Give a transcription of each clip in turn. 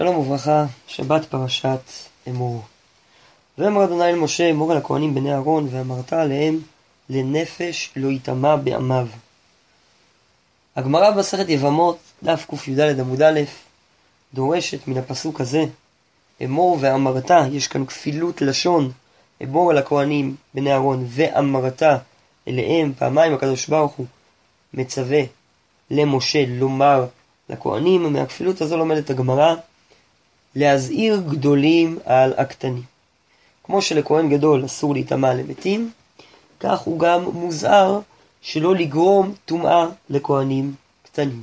שלום וברכה, שבת פרשת אמור. ואמר אדוני אל משה, אמור על הכהנים בני אהרון, ואמרת עליהם לנפש לא יטמע בעמיו. הגמרא במסכת יבמות, דף קי"ד עמוד א', דורשת מן הפסוק הזה, אמור ואמרת, יש כאן כפילות לשון, אמור על הכהנים בני אהרון, ואמרת אליהם, פעמיים הקדוש ברוך הוא מצווה למשה לומר לכהנים, מהכפילות הזו לומדת הגמרא, להזהיר גדולים על הקטנים. כמו שלכהן גדול אסור להיטמע למתים, כך הוא גם מוזהר שלא לגרום טומאה לכהנים קטנים.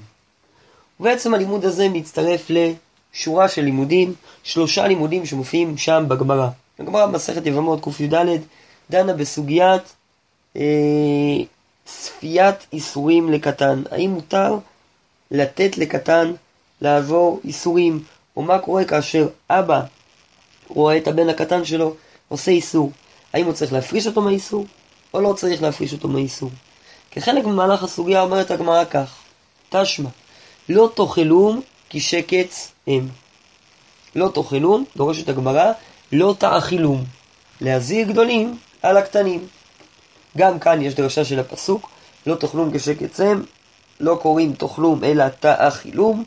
ובעצם הלימוד הזה מצטרף לשורה של לימודים, שלושה לימודים שמופיעים שם בגמרא. הגמרא במסכת יבמות קי"ד דנה בסוגיית אה, צפיית איסורים לקטן. האם מותר לתת לקטן לעבור איסורים, או מה קורה כאשר אבא רואה את הבן הקטן שלו עושה איסור. האם הוא צריך להפריש אותו מהאיסור, או לא צריך להפריש אותו מהאיסור. כחלק ממהלך הסוגיה אומרת הגמרא כך, תשמע, לא תאכלום כי שקץ הם. לא תאכלום, דורשת הגמרא, לא תאכילום. להזהיר גדולים על הקטנים. גם כאן יש דרשה של הפסוק, לא תאכלום כשקץ הם, לא קוראים תאכלום אלא תאכילום,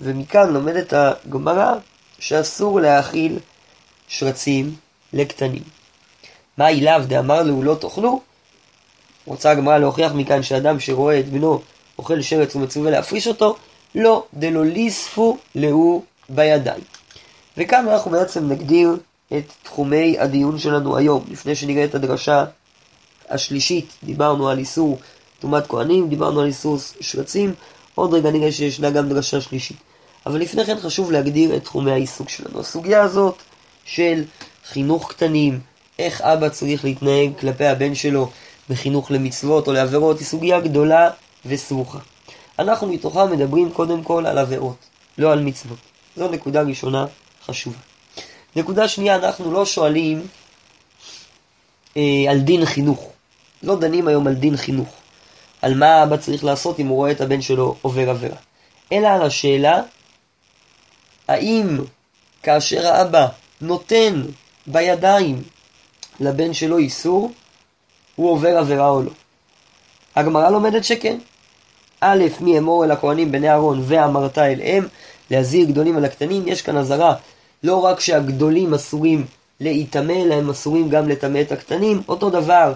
ומכאן לומדת הגמרא שאסור להאכיל שרצים לקטנים. מה אליו דאמר לו לא תאכלו? רוצה הגמרא להוכיח מכאן שאדם שרואה את בנו אוכל שרץ ומצווה להפריש אותו, לא דלא ליספו להו בידיים. וכאן אנחנו בעצם נגדיר את תחומי הדיון שלנו היום, לפני שנראה את הדרשה השלישית, דיברנו על איסור טומאת כהנים, דיברנו על איסור שרצים, עוד רגע נראה שישנה גם דרשה שלישית. אבל לפני כן חשוב להגדיר את תחומי העיסוק שלנו. הסוגיה הזאת של חינוך קטנים, איך אבא צריך להתנהג כלפי הבן שלו בחינוך למצוות או לעבירות, היא סוגיה גדולה וסרוכה. אנחנו מתוכה מדברים קודם כל על עבירות, לא על מצוות. זו נקודה ראשונה חשובה. נקודה שנייה, אנחנו לא שואלים אה, על דין חינוך. לא דנים היום על דין חינוך. על מה האבא צריך לעשות אם הוא רואה את הבן שלו עובר עבירה. אלא על השאלה, האם כאשר האבא נותן בידיים לבן שלו איסור, הוא עובר עבירה או לא. הגמרא לומדת שכן. א', מי אמור אל הכהנים בני אהרון ואמרת אליהם, להזהיר גדולים על הקטנים, יש כאן אזהרה לא רק שהגדולים אסורים להיטמא, אלא הם אסורים גם לטמא את הקטנים. אותו דבר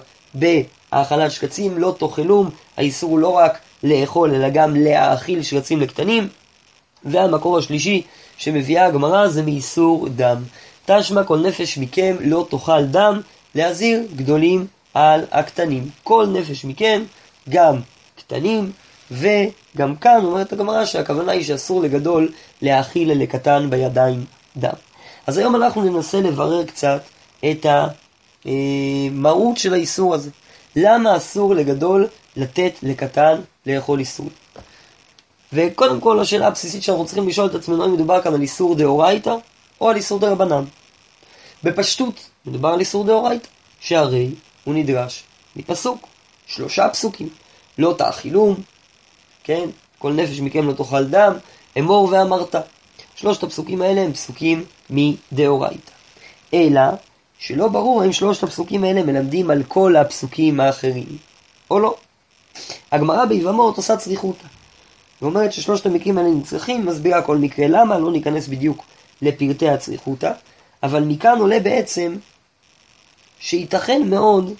בהאכלת שקצים, לא תאכלום, האיסור הוא לא רק לאכול, אלא גם להאכיל שקצים לקטנים. והמקור השלישי שמביאה הגמרא זה מאיסור דם. תשמע כל נפש מכם לא תאכל דם, להזהיר גדולים על הקטנים. כל נפש מכם, גם קטנים, וגם כאן אומרת הגמרא שהכוונה היא שאסור לגדול להאכיל לקטן בידיים דם. אז היום אנחנו ננסה לברר קצת את המהות של האיסור הזה. למה אסור לגדול לתת לקטן לאכול איסור? וקודם כל השאלה הבסיסית שאנחנו צריכים לשאול את עצמנו אם מדובר כאן על איסור דאורייתא או על איסור דרבנן. בפשטות מדובר על איסור דאורייתא, שהרי הוא נדרש מפסוק, שלושה פסוקים, לא תאכילום, כן, כל נפש מכם לא תאכל דם, אמור ואמרת. שלושת הפסוקים האלה הם פסוקים מדאורייתא. אלא שלא ברור האם שלושת הפסוקים האלה מלמדים על כל הפסוקים האחרים, או לא. הגמרא ביבמות עושה צריכותא. ואומרת ששלושת המקרים האלה נצרכים, מסבירה כל מקרה למה, לא ניכנס בדיוק לפרטי הצריכותא, אבל מכאן עולה בעצם שייתכן מאוד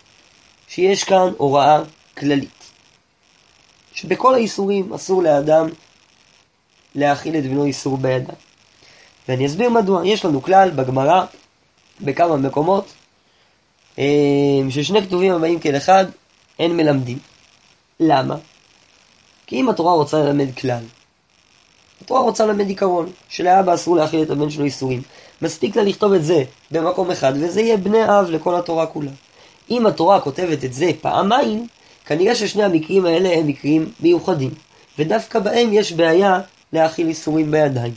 שיש כאן הוראה כללית. שבכל האיסורים אסור לאדם להאכיל את בנו איסור בידיים. ואני אסביר מדוע. יש לנו כלל בגמרא, בכמה מקומות, אה, ששני כתובים הבאים כאל אחד, אין מלמדים. למה? כי אם התורה רוצה ללמד כלל, התורה רוצה ללמד עיקרון, שלאבא אסור להאכיל את הבן שלו איסורים. מספיק לה לכתוב את זה במקום אחד, וזה יהיה בני אב לכל התורה כולה. אם התורה כותבת את זה פעמיים, כנראה ששני המקרים האלה הם מקרים מיוחדים, ודווקא בהם יש בעיה להאכיל איסורים בידיים.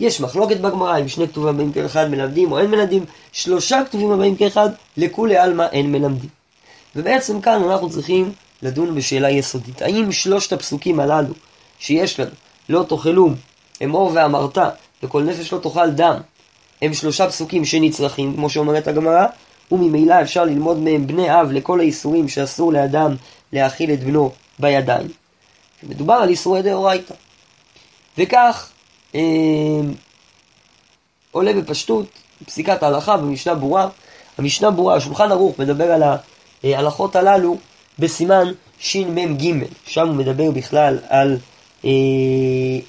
יש מחלוקת בגמרא אם שני כתובים הבאים כאחד מלמדים או אין מלמדים, שלושה כתובים הבאים כאחד, לכולי עלמא אין מלמדים. ובעצם כאן אנחנו צריכים לדון בשאלה יסודית. האם שלושת הפסוקים הללו שיש לנו, לא תאכלום, אמור ואמרת, וכל נפש לא תאכל דם. הם שלושה פסוקים שנצרכים, כמו שאומרת הגמרא, וממילא אפשר ללמוד מהם בני אב לכל האיסורים שאסור לאדם להאכיל את בנו בידיים. מדובר על איסורי דאורייתא. וכך אה, עולה בפשטות פסיקת ההלכה במשנה ברורה. המשנה ברורה, השולחן ערוך מדבר על ההלכות הללו בסימן שמ"ג, שם הוא מדבר בכלל על אה,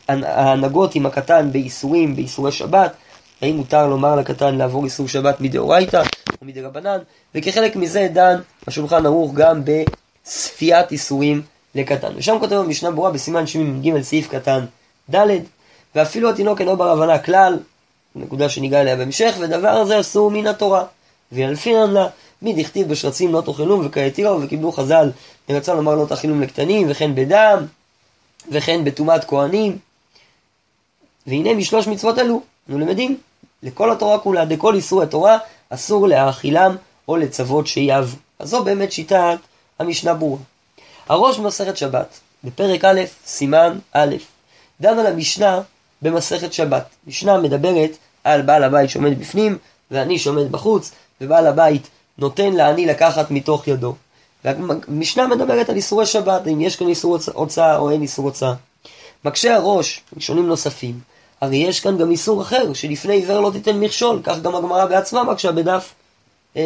ההנהגות עם הקטן באיסורים, באיסורי שבת, האם מותר לומר לקטן לעבור איסור שבת מדאורייתא או מדרבנן, וכחלק מזה דן השולחן ערוך גם בספיית איסורים לקטן. ושם כותב במשנה ברורה בסימן שמ"ג סעיף קטן ד', ואפילו התינוק אינו בר הבנה כלל, נקודה שניגע אליה בהמשך, ודבר הזה אסור מן התורה. וילפינן לה, מי דכתיב בשרצים לא תאכלום וכייתירו, וקיבלו חז"ל, ורצה לומר לא תאכילום לקטנים, וכן בדם, וכן בטומאת כהנים. והנה משלוש מצוות אלו, אנו למדים, לכל התורה כולה, דכל איסור התורה, אסור להאכילם או לצוות שיעב. אז זו באמת שיטת המשנה ברורה. הראש במסכת שבת, בפרק א', סימן א', דן על המשנה במסכת שבת. משנה מדברת על בעל הבית שעומד בפנים, ועני שעומד בחוץ, ובעל הבית נותן לעני לקחת מתוך ידו. והמשנה מדברת על איסורי שבת, אם יש כאן איסור הוצאה או אין איסור הוצאה. מקשה הראש, ראשונים נוספים, הרי יש כאן גם איסור אחר, שלפני עיוור לא תיתן מכשול, כך גם הגמרא בעצמה מקשה בדף אה,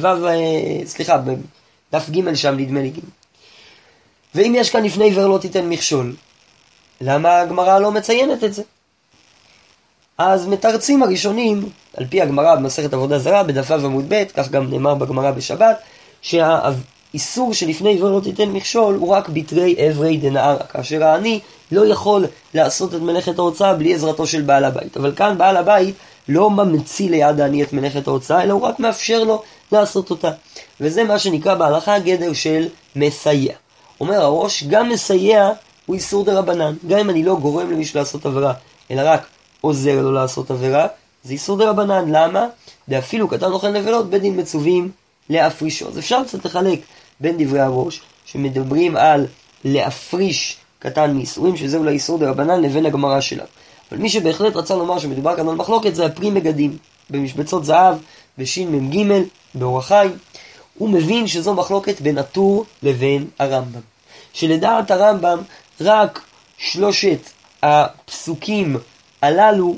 ו', אה, סליחה, בדף ג' שם נדמה לי. ואם יש כאן לפני עיוור לא תיתן מכשול, למה הגמרא לא מציינת את זה? אז מתרצים הראשונים, על פי הגמרא במסכת עבודה זרה, בדף ו' עמוד ב', כך גם נאמר בגמרא בשבת, שהאיסור שלפני עבר לא תיתן מכשול הוא רק בתרי אברי דנהרה, כאשר העני לא יכול לעשות את מלאכת ההוצאה בלי עזרתו של בעל הבית. אבל כאן בעל הבית לא ממציא ליד העני את מלאכת ההוצאה, אלא הוא רק מאפשר לו לעשות אותה. וזה מה שנקרא בהלכה גדר של מסייע. אומר הראש, גם מסייע הוא איסור דה רבנן. גם אם אני לא גורם למישהו לעשות עבירה, אלא רק עוזר לו לעשות עבירה, זה איסור דה רבנן. למה? דאפילו קטן אוכל נבלות, בית דין מצווים להפרישו. אז אפשר קצת לחלק בין דברי הראש, שמדברים על להפריש קטן מאיסורים, שזה אולי איסור דה רבנן, לבין הגמרא שלה. אבל מי שבהחלט רצה לומר שמדובר כאן על מחלוקת, זה הפרי מגדים. במשבצות זהב, בש"מ"ג, באורח חיים. הוא מבין שזו מחלוקת בין הטור לבין הרמב"ם. שלדעת הרמב"ם, רק שלושת הפסוקים הללו,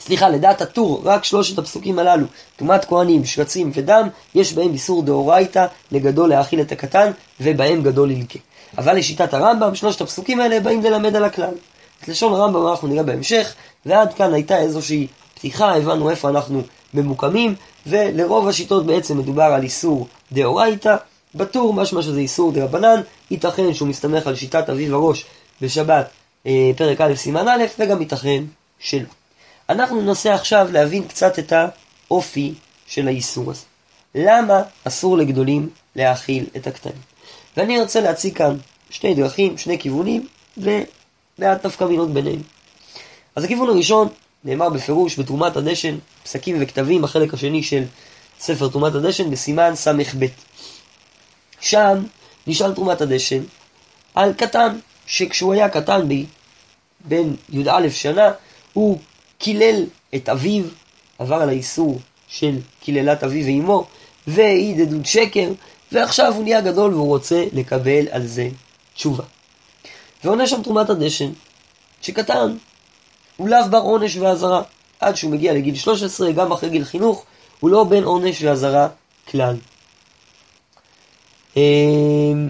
סליחה, לדעת הטור, רק שלושת הפסוקים הללו, טומאת כהנים, שרצים ודם, יש בהם איסור דאורייתא לגדול להאכיל את הקטן, ובהם גדול ילקה. אבל לשיטת הרמב"ם, שלושת הפסוקים האלה באים ללמד על הכלל. את לשון הרמב"ם אנחנו נראה בהמשך, ועד כאן הייתה איזושהי פתיחה, הבנו איפה אנחנו ממוקמים, ולרוב השיטות בעצם מדובר על איסור דאורייתא, בטור משמע שזה איסור דרבנן, ייתכן שהוא מסתמך על שיטת אביב הראש בשבת אה, פרק א' סימן א', וגם ייתכן שלא. אנחנו ננסה עכשיו להבין קצת את האופי של האיסור הזה. למה אסור לגדולים להאכיל את הקטנים? ואני ארצה להציג כאן שני דרכים, שני כיוונים, ומעט נפקא מינות ביניהם. אז הכיוון הראשון נאמר בפירוש בתרומת הדשן, פסקים וכתבים, החלק השני של ספר תרומת הדשן, בסימן ס"ב. שם נשאל תרומת הדשן על קטן, שכשהוא היה קטן בי, בן י"א שנה, הוא קילל את אביו, עבר על האיסור של קיללת אביו ואימו, והעיד עדות שקר, ועכשיו הוא נהיה גדול והוא רוצה לקבל על זה תשובה. ועונה שם תרומת הדשן, שקטן, הוא לאו בר עונש ואזהרה. עד שהוא מגיע לגיל 13, גם אחרי גיל חינוך, הוא לא בין עונש ואזהרה כלל. אמ,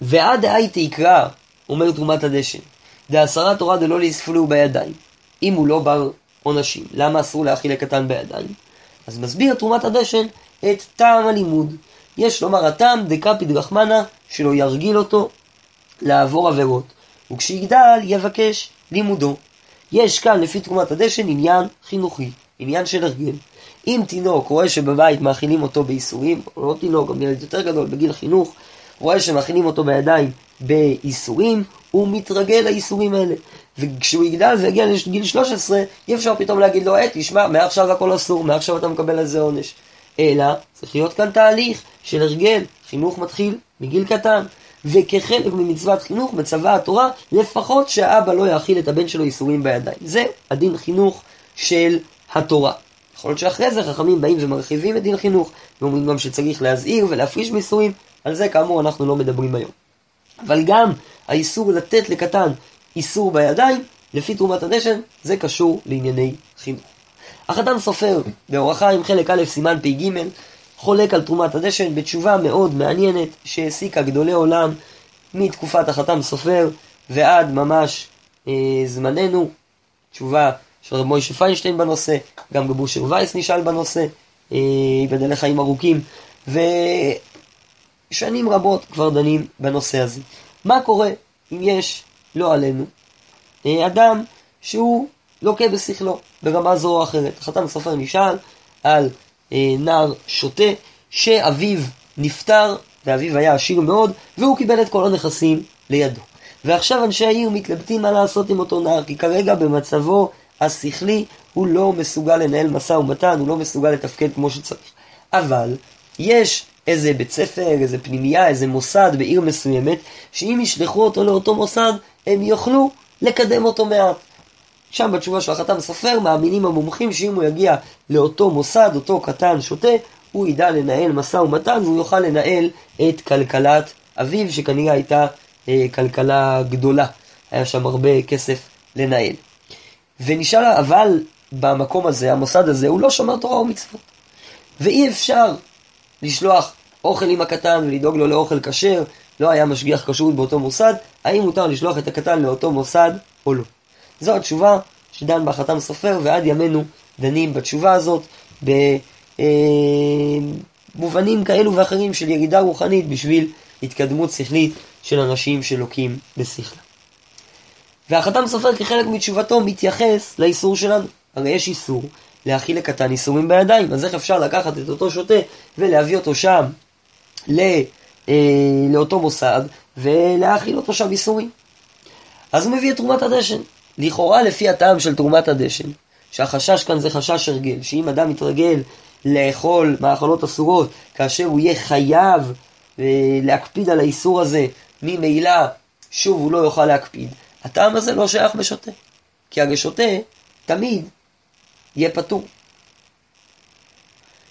ועד דהייתי יקרא, אומר תרומת הדשן, דעשרה תורה דלא ליספולו בידיים, אם הוא לא בר עונשים. למה אסור להאכיל הקטן בידיים? אז מסביר תרומת הדשן את טעם הלימוד. יש לומר הטעם דקפיד רחמנה, שלא ירגיל אותו לעבור עבירות, וכשיגדל יבקש לימודו. יש כאן לפי תרומת הדשן עניין חינוכי, עניין של הרגל. אם תינוק רואה שבבית מאכילים אותו בייסורים, או לא תינוק, גם ילד יותר גדול בגיל חינוך, רואה שמאכילים אותו בידיים בייסורים, הוא מתרגל לייסורים האלה. וכשהוא יגדל ויגיע לגיל 13, אי אפשר פתאום להגיד לו, אה, תשמע, מעכשיו הכל אסור, מעכשיו אתה מקבל על זה עונש. אלא, צריך להיות כאן תהליך של הרגל, חינוך מתחיל מגיל קטן. וכחלק ממצוות חינוך מצווה התורה לפחות שהאבא לא יאכיל את הבן שלו איסורים בידיים. זה הדין חינוך של התורה. יכול להיות שאחרי זה חכמים באים ומרחיבים את דין חינוך, ואומרים גם שצריך להזהיר ולהפריש מאיסורים, על זה כאמור אנחנו לא מדברים היום. אבל גם האיסור לתת לקטן איסור בידיים, לפי תרומת הדשן, זה קשור לענייני חינוך. החתם סופר, באורח חיים חלק א' סימן פ"ג, חולק על תרומת הדשן בתשובה מאוד מעניינת שהעסיקה גדולי עולם מתקופת החתם סופר ועד ממש אה, זמננו. תשובה של רב מוישה פיינשטיין בנושא, גם רב אושר וייס נשאל בנושא, אה, ייבדל לחיים ארוכים, ושנים רבות כבר דנים בנושא הזה. מה קורה אם יש, לא עלינו, אה, אדם שהוא לוקה בשכלו ברמה זו או אחרת. החתם סופר נשאל על אה, נער שוטה שאביו נפטר, ואביו היה עשיר מאוד, והוא קיבל את כל הנכסים לידו. ועכשיו אנשי העיר מתלבטים מה לעשות עם אותו נער, כי כרגע במצבו השכלי הוא לא מסוגל לנהל משא ומתן, הוא לא מסוגל לתפקד כמו שצריך. אבל יש איזה בית ספר, איזה פנימייה, איזה מוסד בעיר מסוימת, שאם ישלחו אותו לאותו מוסד, הם יוכלו לקדם אותו מעט. שם בתשובה של החתם סופר מאמינים המומחים שאם הוא יגיע לאותו מוסד, אותו קטן שוטה, הוא ידע לנהל משא ומתן והוא יוכל לנהל את כלכלת אביו, שכנראה הייתה אה, כלכלה גדולה. היה שם הרבה כסף לנהל. ונשאל, אבל במקום הזה, המוסד הזה, הוא לא שומר תורה ומצוות. ואי אפשר לשלוח אוכל עם הקטן ולדאוג לו לאוכל כשר, לא היה משגיח כשרות באותו מוסד, האם מותר לשלוח את הקטן לאותו מוסד או לא. זו התשובה שדן בה חתם סופר, ועד ימינו דנים בתשובה הזאת במובנים כאלו ואחרים של ירידה רוחנית בשביל התקדמות שכלית של אנשים שלוקים בשכלה. והחתם סופר כחלק מתשובתו מתייחס לאיסור שלנו. הרי יש איסור להאכיל לקטן איסורים בידיים, אז איך אפשר לקחת את אותו שוטה ולהביא אותו שם לא, אה, לאותו מוסד ולהאכיל אותו שם איסורים? אז הוא מביא את תרומת הדשן. לכאורה לפי הטעם של תרומת הדשן, שהחשש כאן זה חשש הרגל, שאם אדם יתרגל לאכול מאכלות אסורות, כאשר הוא יהיה חייב אה, להקפיד על האיסור הזה, ממילא שוב הוא לא יוכל להקפיד. הטעם הזה לא שייך בשוטה, כי הרי שוטה תמיד יהיה פטור.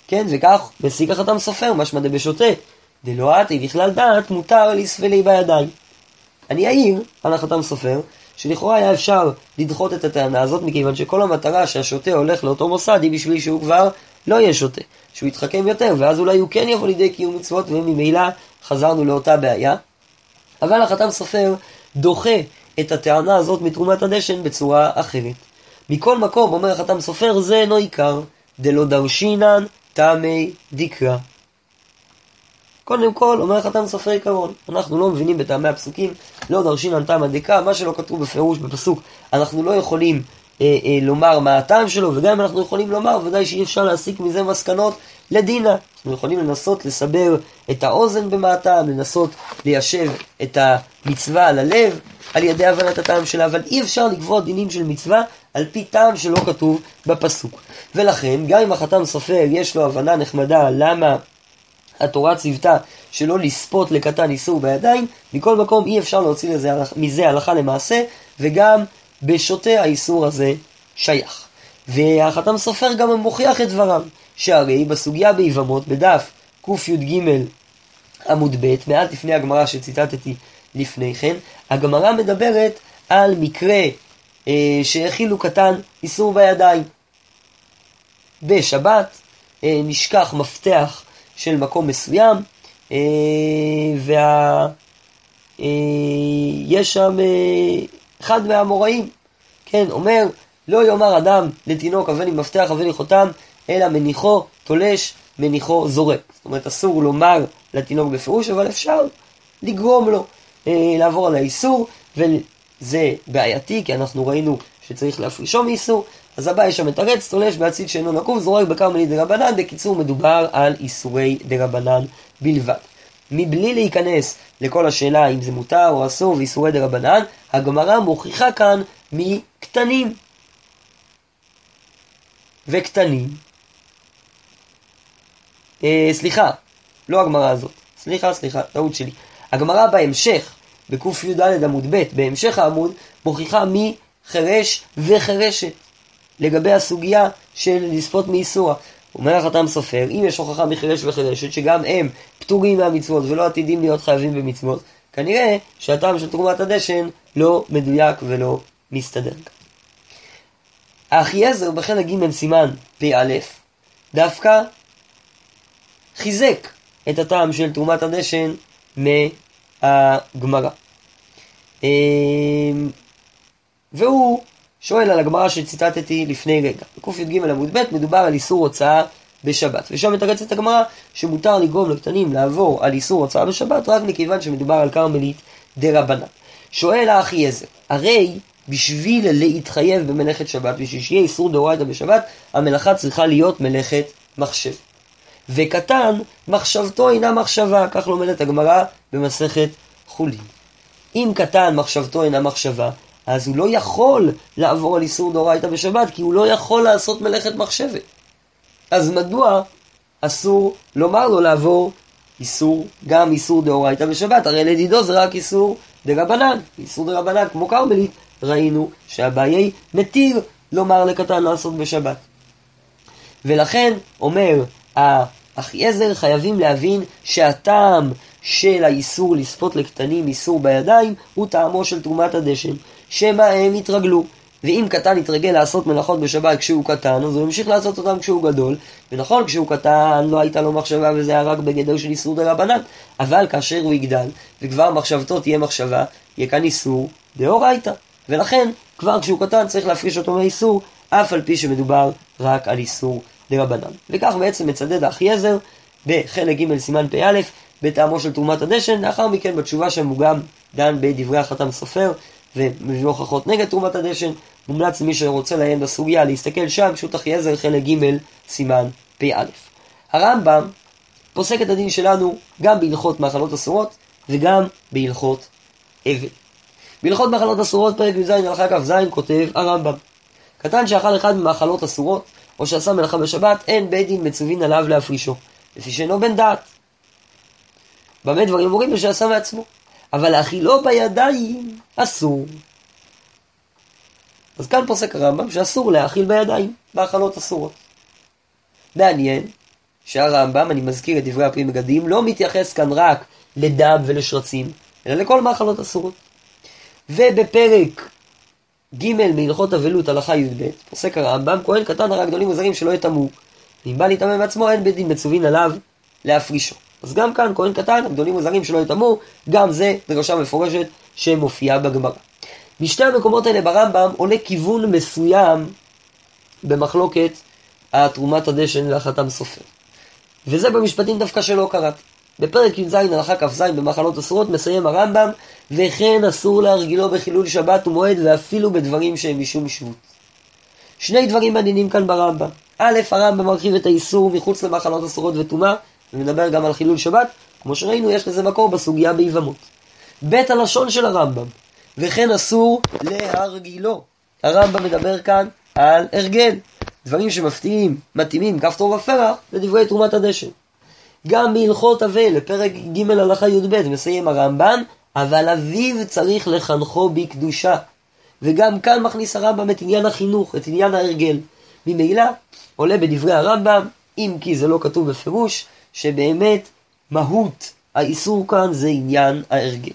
כן, וכך מסיק החתם סופר, משמע דבשוטה, דלא עתי בכלל דעת, מותר לספלי בידיים. אני אעיר על החתם סופר, שלכאורה היה אפשר לדחות את הטענה הזאת, מכיוון שכל המטרה שהשוטה הולך לאותו מוסד היא בשביל שהוא כבר לא יהיה שוטה, שהוא יתחכם יותר, ואז אולי הוא כן יבוא לידי קיום מצוות, וממילא חזרנו לאותה בעיה. אבל החתם סופר דוחה את הטענה הזאת מתרומת הדשן בצורה אחרת. מכל מקום, אומר החתם סופר, זה אינו עיקר, דלא דרשינן טעמי דקרא. קודם כל, אומר חתם סופר עיקרון, אנחנו לא מבינים בטעמי הפסוקים, לא דרשינן טעמא דקרא, מה שלא כתוב בפירוש בפסוק, אנחנו לא יכולים אה, אה, לומר מה הטעם שלו, וגם אם אנחנו יכולים לומר, ודאי שאי אפשר להסיק מזה מסקנות לדינה. אנחנו יכולים לנסות לסבר את האוזן הטעם, לנסות ליישב את המצווה על הלב, על ידי הבנת הטעם שלה, אבל אי אפשר לקבוע דינים של מצווה על פי טעם שלא כתוב בפסוק. ולכן, גם אם החתם סופר יש לו הבנה נחמדה למה התורה ציוותה שלא לספות לקטן איסור בידיים, מכל מקום אי אפשר להוציא לזה, מזה הלכה למעשה, וגם בשוטה האיסור הזה שייך. והחתם סופר גם מוכיח את דבריו, שהרי בסוגיה ביבמות, בדף קי"ג עמוד ב', מעט לפני הגמרא שציטטתי לפני כן, הגמרא מדברת על מקרה אה, שהכילו קטן איסור בידיים. בשבת אה, נשכח מפתח של מקום מסוים, אה, וה... אה, יש שם אה, אחד מהאמוראים, כן, אומר, לא יאמר אדם לתינוק עם מפתח עם חותם, אלא מניחו תולש, מניחו זורק. זאת אומרת, אסור לומר לתינוק בפירוש, אבל אפשר לגרום לו אה, לעבור על האיסור, וזה בעייתי, כי אנחנו ראינו שצריך להפרישו מאיסור, אז הבא יש שם מתרץ, תולש בהציל שאינו נקוב, זורק בכרמלי דרבנן, בקיצור מדובר על איסורי דרבנן בלבד. מבלי להיכנס לכל השאלה אם זה מותר או אסור ואיסורי דרבנן, הגמרא מוכיחה כאן מקטנים. וקטנים, אה, סליחה, לא הגמרא הזאת, סליחה, סליחה, טעות שלי. הגמרא בהמשך, בקי"ד עמוד ב', בהמשך העמוד, מוכיחה מי חירש וחירשת, לגבי הסוגיה של לספות מאיסורה. אומר החתם סופר, אם יש הוכחה מחירש וחירשת שגם הם פטורים מהמצוות ולא עתידים להיות חייבים במצוות, כנראה שהטעם של תרומת הדשן לא מדויק ולא מסתדר. האחייזר בחלק ג' סימן פא דווקא חיזק את הטעם של תרומת הדשן מהגמרא. אמ, והוא שואל על הגמרא שציטטתי לפני רגע. בקי"ג עמוד ב' מדובר על איסור הוצאה בשבת. ושם מתרצת הגמרא שמותר לגרום לקטנים לעבור על איסור הוצאה בשבת רק מכיוון שמדובר על כרמלית דרבנן. שואל האחי עזר, הרי בשביל להתחייב במלאכת שבת, בשביל שיהיה איסור דאורייתא בשבת, המלאכה צריכה להיות מלאכת מחשב. וקטן, מחשבתו אינה מחשבה, כך לומדת הגמרא במסכת חולין. אם קטן מחשבתו אינה מחשבה, אז הוא לא יכול לעבור על איסור דאורייתא בשבת, כי הוא לא יכול לעשות מלאכת מחשבת. אז מדוע אסור לומר לו לעבור איסור, גם איסור דאורייתא בשבת? הרי לדידו זה רק איסור דרבנן. איסור דרבנן, כמו כרמלית, ראינו שאביי מתיר לומר לקטן לעשות בשבת. ולכן, אומר האחיעזר, חייבים להבין שהטעם של האיסור לספות לקטנים איסור בידיים הוא טעמו של תרומת הדשן, שמא הם יתרגלו. ואם קטן יתרגל לעשות מלאכות בשבת כשהוא קטן, אז הוא ימשיך לעשות אותם כשהוא גדול. ונכון, כשהוא קטן לא הייתה לו מחשבה וזה היה רק בגדר של איסור דרבנן, אבל כאשר הוא יגדל, וכבר מחשבתו תהיה מחשבה, יהיה כאן איסור דאורייתא. ולכן, כבר כשהוא קטן צריך להפריש אותו מהאיסור, אף על פי שמדובר רק על איסור דרבנן. וכך בעצם מצדד האחייזר בחלק ג' סימן פא בטעמו של תרומת הדשן, לאחר מכן בתשובה שם הוא גם דן בדברי החתם סופר ומביא הוכחות נגד תרומת הדשן, מומלץ למי שרוצה לעיין בסוגיה להסתכל שם, פשוט אחיעזר חלק ג' סימן פא. הרמב"ם פוסק את הדין שלנו גם בהלכות מאכלות אסורות וגם בהלכות אבל. בהלכות מאכלות אסורות, פרק י"ז הלכה כ"ז, כותב הרמב"ם קטן שאכל אחד ממאכלות אסורות, או שעשה מלאכה בשבת, אין בית דין מצווין עליו להפרישו, לפי שאינו בן דעת. במה דברים אומרים ושעשה מעצמו. אבל להאכילו בידיים אסור. אז כאן פוסק הרמב"ם שאסור להאכיל בידיים, מאכלות אסורות. מעניין שהרמב"ם, אני מזכיר את דברי הפרי מגדים, לא מתייחס כאן רק לדם ולשרצים, אלא לכל מאכלות אסורות. ובפרק ג' מהלכות אבלות, הלכה י"ב, פוסק הרמב"ם, כהן קטן הרי הגדולים וזרים שלא יטמאו. ואם בא להתאמן בעצמו, אין בית דין מצווין עליו להפרישו. אז גם כאן, כהן קטן, הגדולים וזרים שלא יטמאו, גם זה דרשה מפורשת שמופיעה בגמרא. משתי המקומות האלה ברמב"ם עולה כיוון מסוים במחלוקת התרומת הדשן להחתם סופר. וזה במשפטים דווקא שלא קראתי. בפרק י"ז הלכה כ"ז במחלות אסורות מסיים הרמב"ם וכן אסור להרגילו בחילול שבת ומועד ואפילו בדברים שהם משום שבות. שני דברים מעניינים כאן ברמב"ם. א', הרמב"ם מרחיב את האיסור מחוץ למחלות אסורות וטומאה ומדבר גם על חילול שבת, כמו שראינו יש לזה מקור בסוגיה ביבמות. ב' הלשון של הרמב"ם, וכן אסור להרגילו. הרמב"ם מדבר כאן על הרגל, דברים שמפתיעים, מתאימים, כפתור ופרח, לדברי תרומת הדשן. גם בהלכות אבל, לפרק ג' הלכה י"ב, מסיים הרמב"ם, אבל אביו צריך לחנכו בקדושה. וגם כאן מכניס הרמב"ם את עניין החינוך, את עניין ההרגל. ממילא עולה בדברי הרמב"ם, אם כי זה לא כתוב בפירוש, שבאמת מהות האיסור כאן זה עניין ההרגל.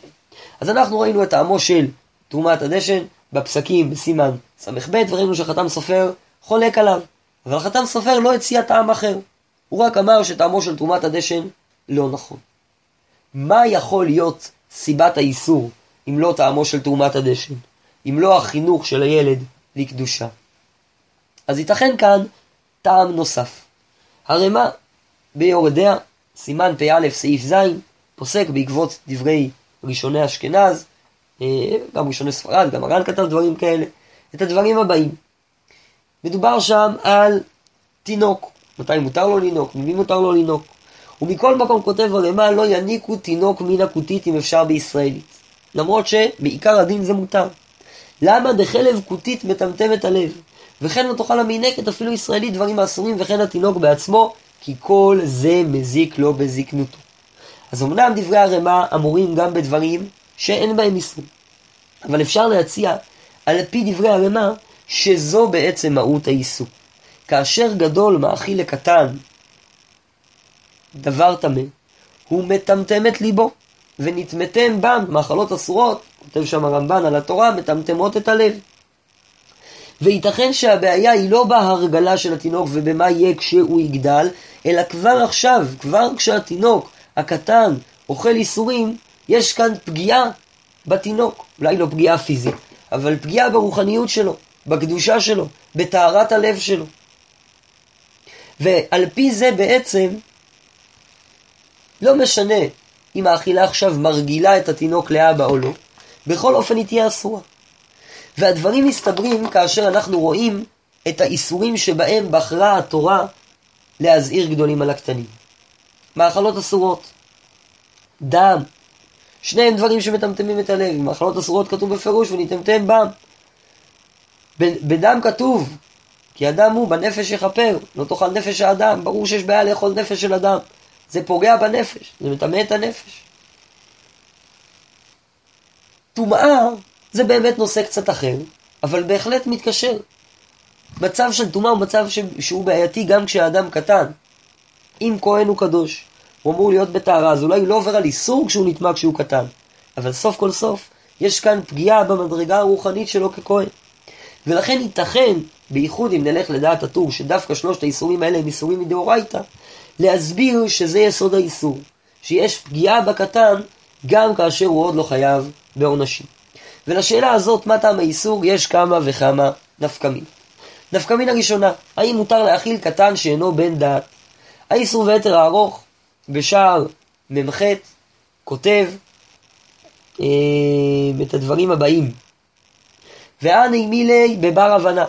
אז אנחנו ראינו את טעמו של תרומת הדשן בפסקים בסימן ס"ב, וראינו שחתם סופר חולק עליו. אבל חתם סופר לא הציע טעם אחר. הוא רק אמר שטעמו של תרומת הדשן לא נכון. מה יכול להיות סיבת האיסור אם לא טעמו של תרומת הדשן? אם לא החינוך של הילד לקדושה? אז ייתכן כאן טעם נוסף. הרי מה? ביורדיה, סימן פא סעיף ז', פוסק בעקבות דברי ראשוני אשכנז, אה, גם ראשוני ספרד, גם הר"ן כתב דברים כאלה, את הדברים הבאים. מדובר שם על תינוק, מתי מותר לו לנהוג, ממי מותר לו לנהוג. ומכל מקום כותב הרמ"א לא יניקו תינוק מן הכותית אם אפשר בישראלית. למרות שבעיקר הדין זה מותר. למה דחלב כותית מטמטם את הלב? וכן לא תאכל המינקת אפילו ישראלית דברים האסורים וכן התינוק בעצמו כי כל זה מזיק לו בזקנותו. אז אמנם דברי הרמ"א אמורים גם בדברים שאין בהם איסור. אבל אפשר להציע, על פי דברי הרמ"א, שזו בעצם מהות האיסור. כאשר גדול מאכיל לקטן דבר טמא, הוא מטמטם את ליבו, ונטמטם בם, מאכלות אסורות, כותב שם הרמב"ן על התורה, מטמטמות את הלב. וייתכן שהבעיה היא לא בהרגלה של התינוק ובמה יהיה כשהוא יגדל, אלא כבר עכשיו, כבר כשהתינוק הקטן אוכל איסורים, יש כאן פגיעה בתינוק. אולי לא פגיעה פיזית, אבל פגיעה ברוחניות שלו, בקדושה שלו, בטהרת הלב שלו. ועל פי זה בעצם, לא משנה אם האכילה עכשיו מרגילה את התינוק לאבא או לא, בכל אופן היא תהיה אסורה. והדברים מסתברים כאשר אנחנו רואים את האיסורים שבהם בחרה התורה להזהיר גדולים על הקטנים. מאכלות אסורות, דם, שניהם דברים שמטמטמים את הלב. מאכלות אסורות כתוב בפירוש ונטמטם בם. בדם כתוב, כי הדם הוא בנפש יכפר, לא תאכל נפש האדם, ברור שיש בעיה לאכול נפש של אדם. זה פוגע בנפש, זה מטמא את הנפש. טומאה זה באמת נושא קצת אחר, אבל בהחלט מתקשר. מצב של טומאה הוא מצב ש... שהוא בעייתי גם כשהאדם קטן. אם כהן הוא קדוש, הוא אמור להיות בטהרה, אז אולי הוא לא עובר על איסור כשהוא נטמא כשהוא קטן. אבל סוף כל סוף, יש כאן פגיעה במדרגה הרוחנית שלו ככהן. ולכן ייתכן, בייחוד אם נלך לדעת הטור, שדווקא שלושת האיסורים האלה הם איסורים מדאורייתא, להסביר שזה יסוד האיסור, שיש פגיעה בקטן גם כאשר הוא עוד לא חייב בעונשים. ולשאלה הזאת, מה טעם האיסור, יש כמה וכמה נפקמין. נפקמין הראשונה, האם מותר להאכיל קטן שאינו בן דעת? האיסור ויתר הארוך, בשער מ"ח, כותב אה, את הדברים הבאים: ואני מילי בבר הבנה,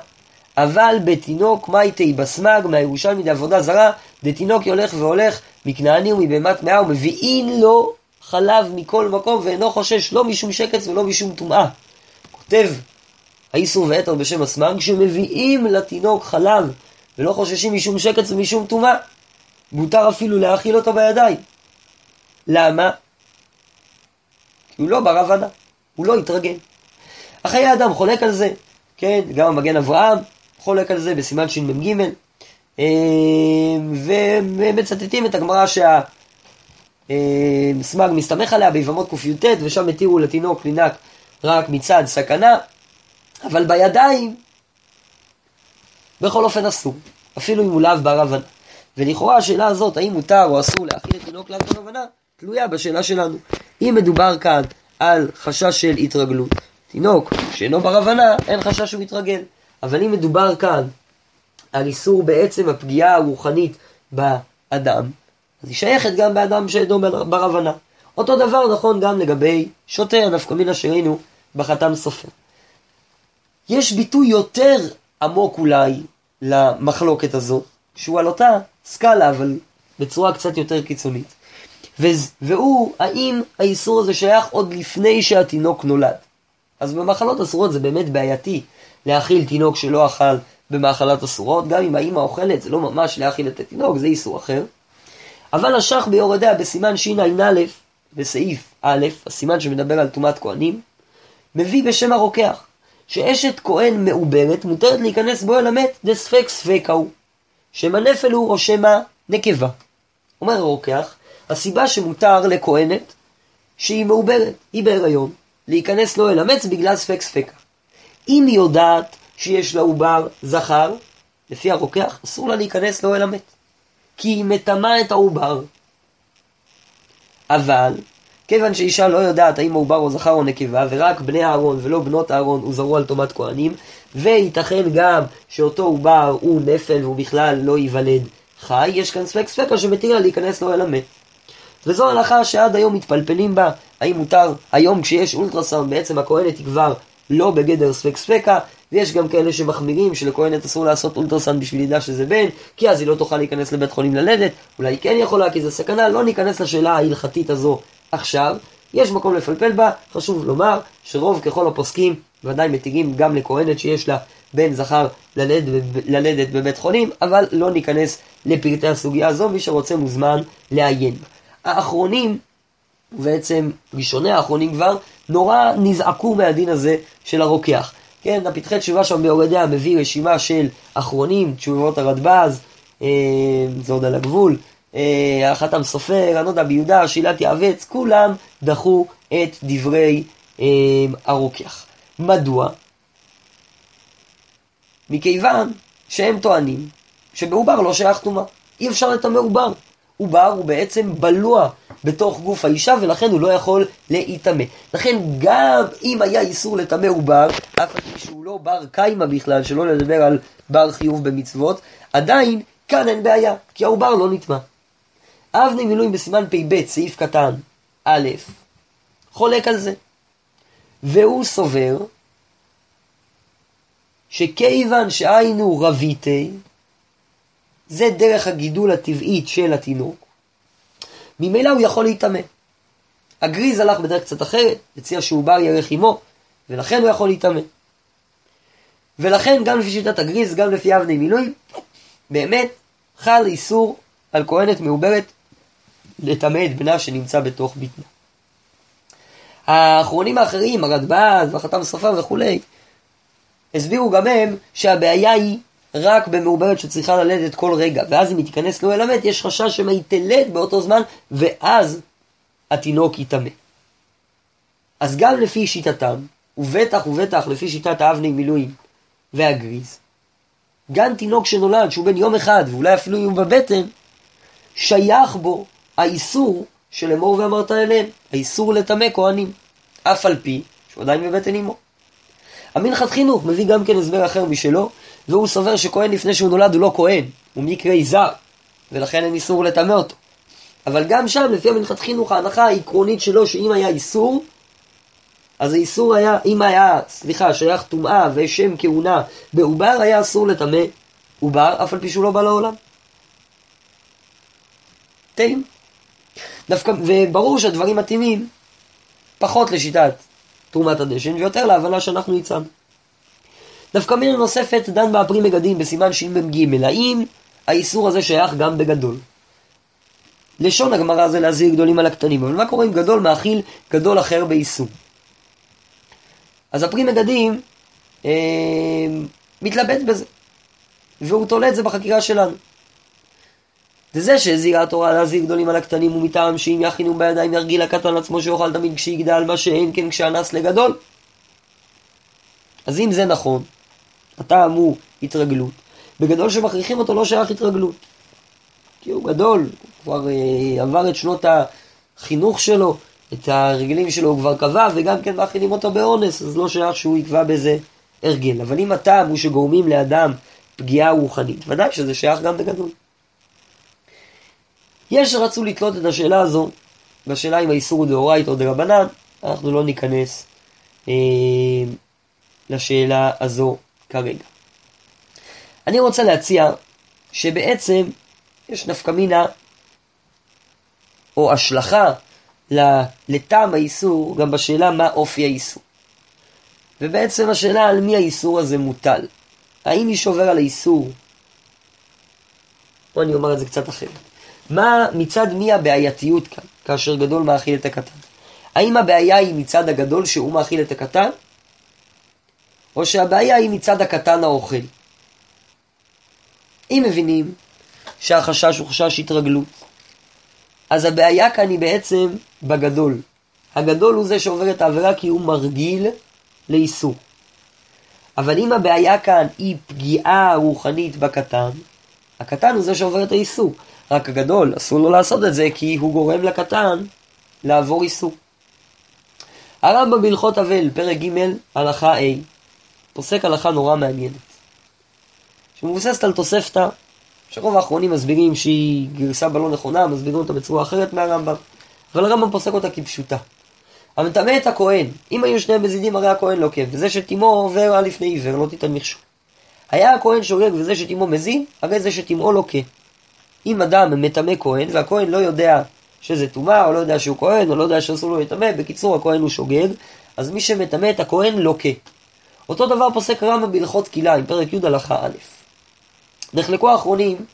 אבל בתינוק מייטי בסמג מהירושלמי דעבודה זרה, דתינוק הולך והולך מכנעני ומבהמת מאה ומביאין לו חלב מכל מקום ואינו חושש לא משום שקץ ולא משום טומאה. כותב האיסור ואתר בשם הסמג, שמביאים לתינוק חלב ולא חוששים משום שקץ ומשום טומאה. מותר אפילו להאכיל אותו בידיים. למה? כי הוא לא בר הבנה, הוא לא התרגל. החיי האדם חולק על זה, כן, גם המגן אברהם חולק על זה בסימן שמ"ג, אה, ומצטטים את הגמרא שהסמ"ג מסתמך עליה ביבמות קי"ט, ושם התירו לתינוק לנק רק מצד סכנה, אבל בידיים בכל אופן אסור, אפילו אם הוא לאו בר הבנה. ולכאורה השאלה הזאת, האם מותר או אסור להאכיל את תינוק לאו בר הבנה, תלויה בשאלה שלנו. אם מדובר כאן על חשש של התרגלות, תינוק שאינו בר הבנה, אין חשש שהוא יתרגל. אבל אם מדובר כאן על איסור בעצם הפגיעה הרוחנית באדם, אז היא שייכת גם באדם שאינו בר הבנה. אותו דבר נכון גם לגבי שוטה, הנפקא מינה שראינו בחתם סופר. יש ביטוי יותר עמוק אולי למחלוקת הזאת, שהוא על אותה סקאלה, אבל בצורה קצת יותר קיצונית. והוא, האם האיסור הזה שייך עוד לפני שהתינוק נולד. אז במאכלות אסורות זה באמת בעייתי להאכיל תינוק שלא אכל במאכלות אסורות, גם אם האמא אוכלת זה לא ממש להאכיל את התינוק, זה איסור אחר. אבל השח ביורדיה בסימן שע"א, בסעיף א', הסימן שמדבר על טומאת כהנים, מביא בשם הרוקח, שאשת כהן מעוברת מותרת להיכנס בו אל המת דספק ספקה הוא, שמא נפל הוא או שמא נקבה. אומר הרוקח, הסיבה שמותר לכהנת שהיא מעוברת, היא בהיריון, להיכנס לו אל המץ בגלל ספק ספקה. אם היא יודעת שיש לה עובר זכר, לפי הרוקח, אסור לה להיכנס לו אל המת. כי היא מטמאה את העובר. אבל, כיוון שאישה לא יודעת האם העובר הוא זכר או נקבה, ורק בני אהרון ולא בנות אהרון הוזרו על טומאת כהנים, וייתכן גם שאותו עובר הוא נפל והוא בכלל לא ייוולד חי, יש כאן ספק ספקה שמתיר לה להיכנס לו אל המת. וזו הלכה שעד היום מתפלפלים בה, האם מותר, היום כשיש אולטרסאונד בעצם הכהנת היא כבר לא בגדר ספק ספקה, ויש גם כאלה שמחמירים שלכהנת אסור לעשות אולטרסאונד בשביל לידה שזה בן, כי אז היא לא תוכל להיכנס לבית חולים ללדת, אולי כן יכולה כי זה סכנה, לא ניכנס לשאלה ההלכתית הזו עכשיו, יש מקום לפלפל בה, חשוב לומר שרוב ככל הפוסקים ודאי מתירים גם לכהנת שיש לה בן זכר ללדת, ללדת בבית חולים, אבל לא ניכנס לפרטי הסוגיה הזו, מי שרוצה מוזמן לעיין. האחרונים ובעצם ראשוני האחרונים כבר, נורא נזעקו מהדין הזה של הרוקח. כן, הפתחי תשובה שם ביורדיה מביא רשימה של אחרונים, תשובות הרדב"ז, אה, זה עוד על הגבול, אה, החתם סופר, הנודה ביהודה, שילת יעבץ, כולם דחו את דברי אה, הרוקח. מדוע? מכיוון שהם טוענים שבעובר לא שייך טומאה. אי אפשר לטמא עובר. עובר הוא בעצם בלוע בתוך גוף האישה ולכן הוא לא יכול להיטמא. לכן גם אם היה איסור לטמא עובר, אף על פי שהוא לא בר קיימא בכלל, שלא לדבר על בר חיוב במצוות, עדיין כאן אין בעיה, כי העובר לא נטמא. אבני מילואים בסימן פ"ב, סעיף קטן, א', חולק על זה. והוא סובר שכיוון שהיינו רביתי, זה דרך הגידול הטבעית של התינוק, ממילא הוא יכול להיטמא. הגריז הלך בדרך קצת אחרת, הציע שעובר ירך עמו, ולכן הוא יכול להיטמא. ולכן גם לפי שיטת הגריז, גם לפי אבני מילואים, באמת חל איסור על כהנת מעוברת לטמא את בנה שנמצא בתוך בטנה. האחרונים האחרים, הרדב"ז והחתם סופר וכולי, הסבירו גם הם שהבעיה היא רק במעוברת שצריכה ללדת כל רגע, ואז אם היא תיכנס לו אל המת, יש חשש שמא היא תלד באותו זמן, ואז התינוק יטמא. אז גם לפי שיטתם, ובטח ובטח לפי שיטת האבני מילואים והגריז, גם תינוק שנולד, שהוא בן יום אחד, ואולי אפילו יום בבטן, שייך בו האיסור של אמור ואמרת אליהם, האיסור לטמא כהנים, אף על פי שהוא עדיין בבטן אמו. המנחת חינוך מביא גם כן הסבר אחר משלו, והוא סובר שכהן לפני שהוא נולד הוא לא כהן, הוא מקרי זר, ולכן אין איסור לטמא אותו. אבל גם שם, לפי המנחת חינוך, ההנחה העקרונית שלו, שאם היה איסור, אז האיסור היה, אם היה, סליחה, שייך טומאה ושם כהונה בעובר, היה אסור לטמא עובר, אף על פי שהוא לא בא לעולם. טעים. דווקא, וברור שהדברים מתאימים פחות לשיטת תרומת הדשן, ויותר להבנה שאנחנו הצענו. דווקא מילה נוספת דן באפרי מגדים בסימן שמ"ג, האם האיסור הזה שייך גם בגדול? לשון הגמרא זה להזהיר גדולים על הקטנים, אבל מה קורה אם גדול מאכיל גדול אחר באיסור? אז הפרי מגדים אה, מתלבט בזה, והוא תולה את זה בחקירה שלנו. וזה שהזהירה התורה להזהיר גדולים על הקטנים הוא מטעם שאם יכינו בידיים ירגיל הקטן עצמו שיאכל תמיד כשיגדל מה שאין כן כשאנס לגדול. אז אם זה נכון, הטעם הוא התרגלות. בגדול שמכריחים אותו לא שייך התרגלות. כי הוא גדול, הוא כבר אה, עבר את שנות החינוך שלו, את הרגלים שלו הוא כבר קבע, וגם כן מאכילים אותו באונס, אז לא שייך שהוא יקבע בזה הרגל. אבל אם הטעם הוא שגורמים לאדם פגיעה רוחנית, ודאי שזה שייך גם בגדול. יש שרצו לתלות את השאלה הזו בשאלה אם האיסור הוא דאורייתא או דרבנן, אנחנו לא ניכנס אה, לשאלה הזו כרגע. אני רוצה להציע שבעצם יש נפקא מינה או השלכה לטעם האיסור גם בשאלה מה אופי האיסור. ובעצם השאלה על מי האיסור הזה מוטל. האם מי שעובר על האיסור, או אני אומר את זה קצת אחרת. מה, מצד מי הבעייתיות כאן, כאשר גדול מאכיל את הקטן? האם הבעיה היא מצד הגדול שהוא מאכיל את הקטן? או שהבעיה היא מצד הקטן האוכל? אם מבינים שהחשש הוא חשש התרגלות, אז הבעיה כאן היא בעצם בגדול. הגדול הוא זה שעובר את העבירה כי הוא מרגיל לאיסור. אבל אם הבעיה כאן היא פגיעה רוחנית בקטן, הקטן הוא זה שעובר את האיסור. רק הגדול, אסור לו לעשות את זה כי הוא גורם לקטן לעבור איסור. הרמב"ם בהלכות אבל, פרק ג', הלכה A, פוסק הלכה נורא מעניינת. שמבוססת על תוספתא, שרוב האחרונים מסבירים שהיא גרסה בלא נכונה, מסבירים אותה בצורה אחרת מהרמב"ם, אבל הרמב"ם פוסק אותה כפשוטה. המטמא את הכהן, אם היו שניהם מזידים הרי הכהן לוקה, וזה שתימו עובר על לפני עיוור, לא תיתן מכשול. היה הכהן שורק וזה שתימו מזין, הרי זה שתימו לוקה. אם אדם מטמא כהן, והכהן לא יודע שזה טומאה, או לא יודע שהוא כהן, או לא יודע שאסור לו לטמא, בקיצור הכהן הוא שוגג, אז מי שמטמא את הכהן לוקה. אותו דבר פוסק רמב"ם בהלכות כליים, פרק י' הלכה א'. נחלקו האחרונים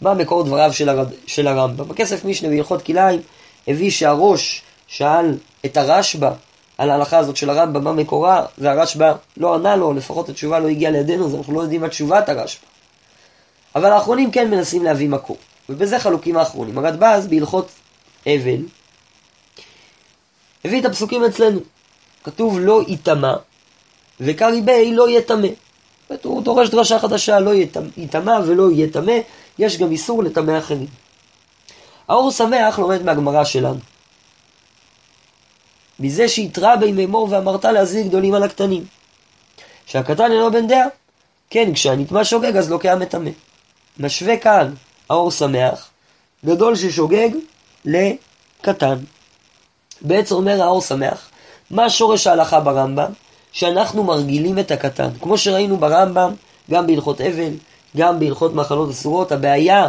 מה מקור דבריו של, הרד... של הרמב"ם. בכסף משנה בהלכות כליים הביא שהראש שאל את הרשב"א על ההלכה הזאת של הרמב"ם, מה מקורה, והרשב"א לא ענה לו, לפחות התשובה לא הגיעה לידינו, אז אנחנו לא יודעים מה תשובת הרשב"א. אבל האחרונים כן מנסים להביא מקור, ובזה חלוקים האחרונים. הרדב"ז בהלכות אבל, הביא את הפסוקים אצלנו. כתוב לא יטמע, וקרי בי לא יטמא. הוא דורש דרשה חדשה, לא יטמע ולא יטמא, יש גם איסור לטמא אחרים. האור שמח לומד מהגמרא שלנו. מזה שהתרה בימי מור ואמרת להזיז גדולים על הקטנים. שהקטן אינו בן דעה. כן, כשהנטמע שוגג אז לוקח מטמא. משווה כאן האור שמח, גדול ששוגג לקטן. בעצם אומר האור שמח, מה שורש ההלכה ברמב"ם? שאנחנו מרגילים את הקטן. כמו שראינו ברמב"ם, גם בהלכות אבל, גם בהלכות מאכלות אסורות, הבעיה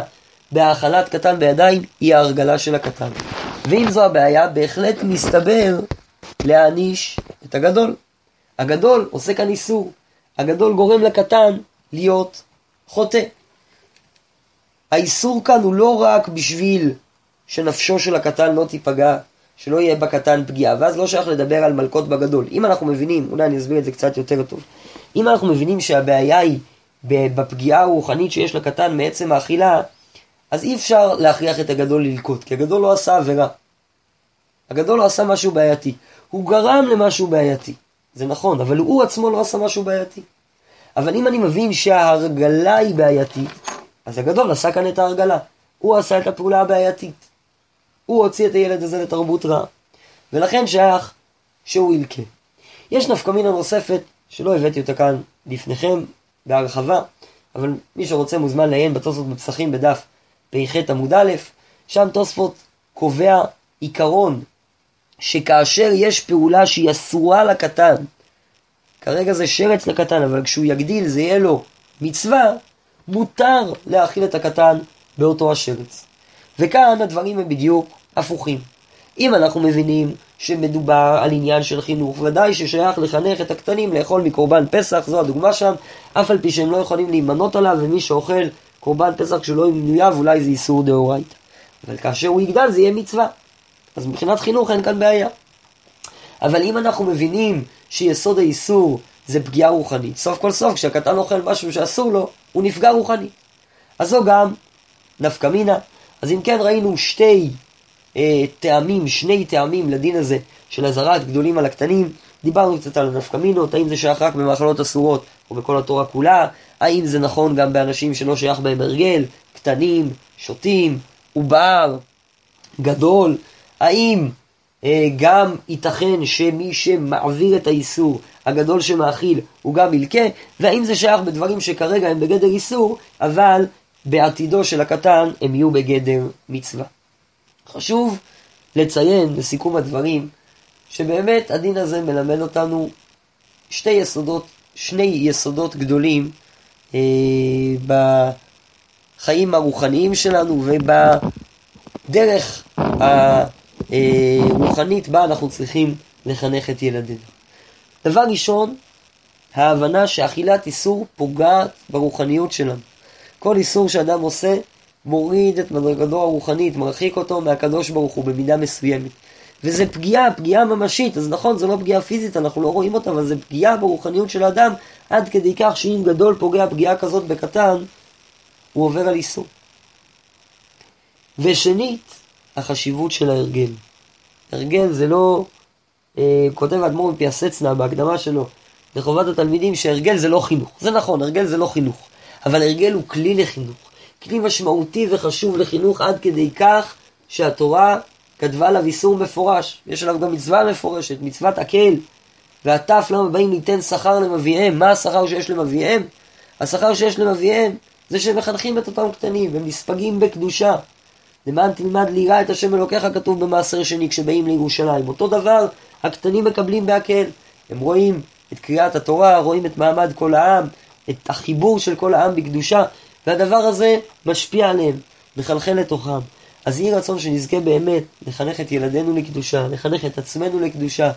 בהאכלת קטן בידיים היא ההרגלה של הקטן. ואם זו הבעיה, בהחלט מסתבר להעניש את הגדול. הגדול עושה כאן איסור. הגדול גורם לקטן להיות חוטא. האיסור כאן הוא לא רק בשביל שנפשו של הקטן לא תיפגע, שלא יהיה בקטן פגיעה, ואז לא שייך לדבר על מלכות בגדול. אם אנחנו מבינים, אולי אני אסביר את זה קצת יותר טוב, אם אנחנו מבינים שהבעיה היא בפגיעה הרוחנית שיש לקטן מעצם האכילה, אז אי אפשר להכריח את הגדול ללקוט, כי הגדול לא עשה עבירה. הגדול לא עשה משהו בעייתי. הוא גרם למשהו בעייתי. זה נכון, אבל הוא עצמו לא עשה משהו בעייתי. אבל אם אני מבין שההרגלה היא בעייתית, אז הגדול עשה כאן את ההרגלה. הוא עשה את הפעולה הבעייתית. הוא הוציא את הילד הזה לתרבות רעה. ולכן שייך שהוא ילקה. יש נפקא מינה נוספת, שלא הבאתי אותה כאן לפניכם בהרחבה, אבל מי שרוצה מוזמן לעיין בתוספות בפסחים בדף פ"ח עמוד א', שם תוספות קובע עיקרון שכאשר יש פעולה שהיא אסורה לקטן, כרגע זה שרץ לקטן, אבל כשהוא יגדיל זה יהיה לו מצווה, מותר להאכיל את הקטן באותו השרץ. וכאן הדברים הם בדיוק הפוכים. אם אנחנו מבינים שמדובר על עניין של חינוך, ודאי ששייך לחנך את הקטנים לאכול מקורבן פסח, זו הדוגמה שם, אף על פי שהם לא יכולים להימנות עליו, ומי שאוכל קורבן פסח שלא עם מנוייו, אולי זה איסור דאורייתא. אבל כאשר הוא יגדל זה יהיה מצווה. אז מבחינת חינוך אין כאן בעיה. אבל אם אנחנו מבינים שיסוד האיסור זה פגיעה רוחנית, סוף כל סוף כשהקטן אוכל משהו שאסור לו, הוא נפגע רוחני. אז זו גם נפקא מינה. אז אם כן ראינו שתי אה, טעמים, שני טעמים לדין הזה של אזהרת גדולים על הקטנים. דיברנו קצת על הנפקא מינות, האם זה שייך רק במאכלות אסורות או בכל התורה כולה, האם זה נכון גם באנשים שלא שייך בהם הרגל, קטנים, שותים, עובר, גדול, האם אה, גם ייתכן שמי שמעביר את האיסור הגדול שמאכיל הוא גם ילקה, והאם זה שייך בדברים שכרגע הם בגדר איסור, אבל בעתידו של הקטן הם יהיו בגדר מצווה. חשוב לציין לסיכום הדברים, שבאמת הדין הזה מלמד אותנו שתי יסודות, שני יסודות גדולים אה, בחיים הרוחניים שלנו ובדרך הרוחנית בה אנחנו צריכים לחנך את ילדינו. דבר ראשון, ההבנה שאכילת איסור פוגעת ברוחניות שלנו. כל איסור שאדם עושה מוריד את מדרגתו הרוחנית, מרחיק אותו מהקדוש ברוך הוא במידה מסוימת. וזה פגיעה, פגיעה ממשית, אז נכון, זו לא פגיעה פיזית, אנחנו לא רואים אותה, אבל זה פגיעה ברוחניות של האדם, עד כדי כך שאם גדול פוגע פגיעה כזאת בקטן, הוא עובר על איסור. ושנית, החשיבות של ההרגל. הרגל זה לא, אה, כותב האדמו"ר מפיאסצנה בהקדמה שלו לחובת התלמידים שהרגל זה לא חינוך. זה נכון, הרגל זה לא חינוך, אבל הרגל הוא כלי לחינוך. כלי משמעותי וחשוב לחינוך עד כדי כך שהתורה כתבה עליו איסור מפורש. יש עליו גם מצווה מפורשת, מצוות הקל. והטף למה באים ליתן שכר למביאיהם. מה השכר שיש למביאיהם? השכר שיש למביאיהם זה שהם מחנכים את אותם קטנים, הם נספגים בקדושה. למען תלמד ליראה את השם אלוקיך כתוב במעשר שני כשבאים לירושלים. אותו דבר הקטנים מקבלים בהקל. הם רואים את קריאת התורה, רואים את מעמד כל העם, את החיבור של כל העם בקדושה. והדבר הזה משפיע עליהם, מחלחל לתוכם. אז יהי רצון שנזכה באמת לחנך את ילדינו לקדושה, לחנך את עצמנו לקדושה,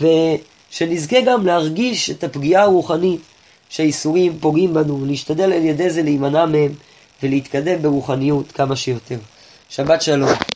ושנזכה גם להרגיש את הפגיעה הרוחנית שהאיסורים פוגעים בנו, ולהשתדל על ידי זה להימנע מהם ולהתקדם ברוחניות כמה שיותר. שבת שלום.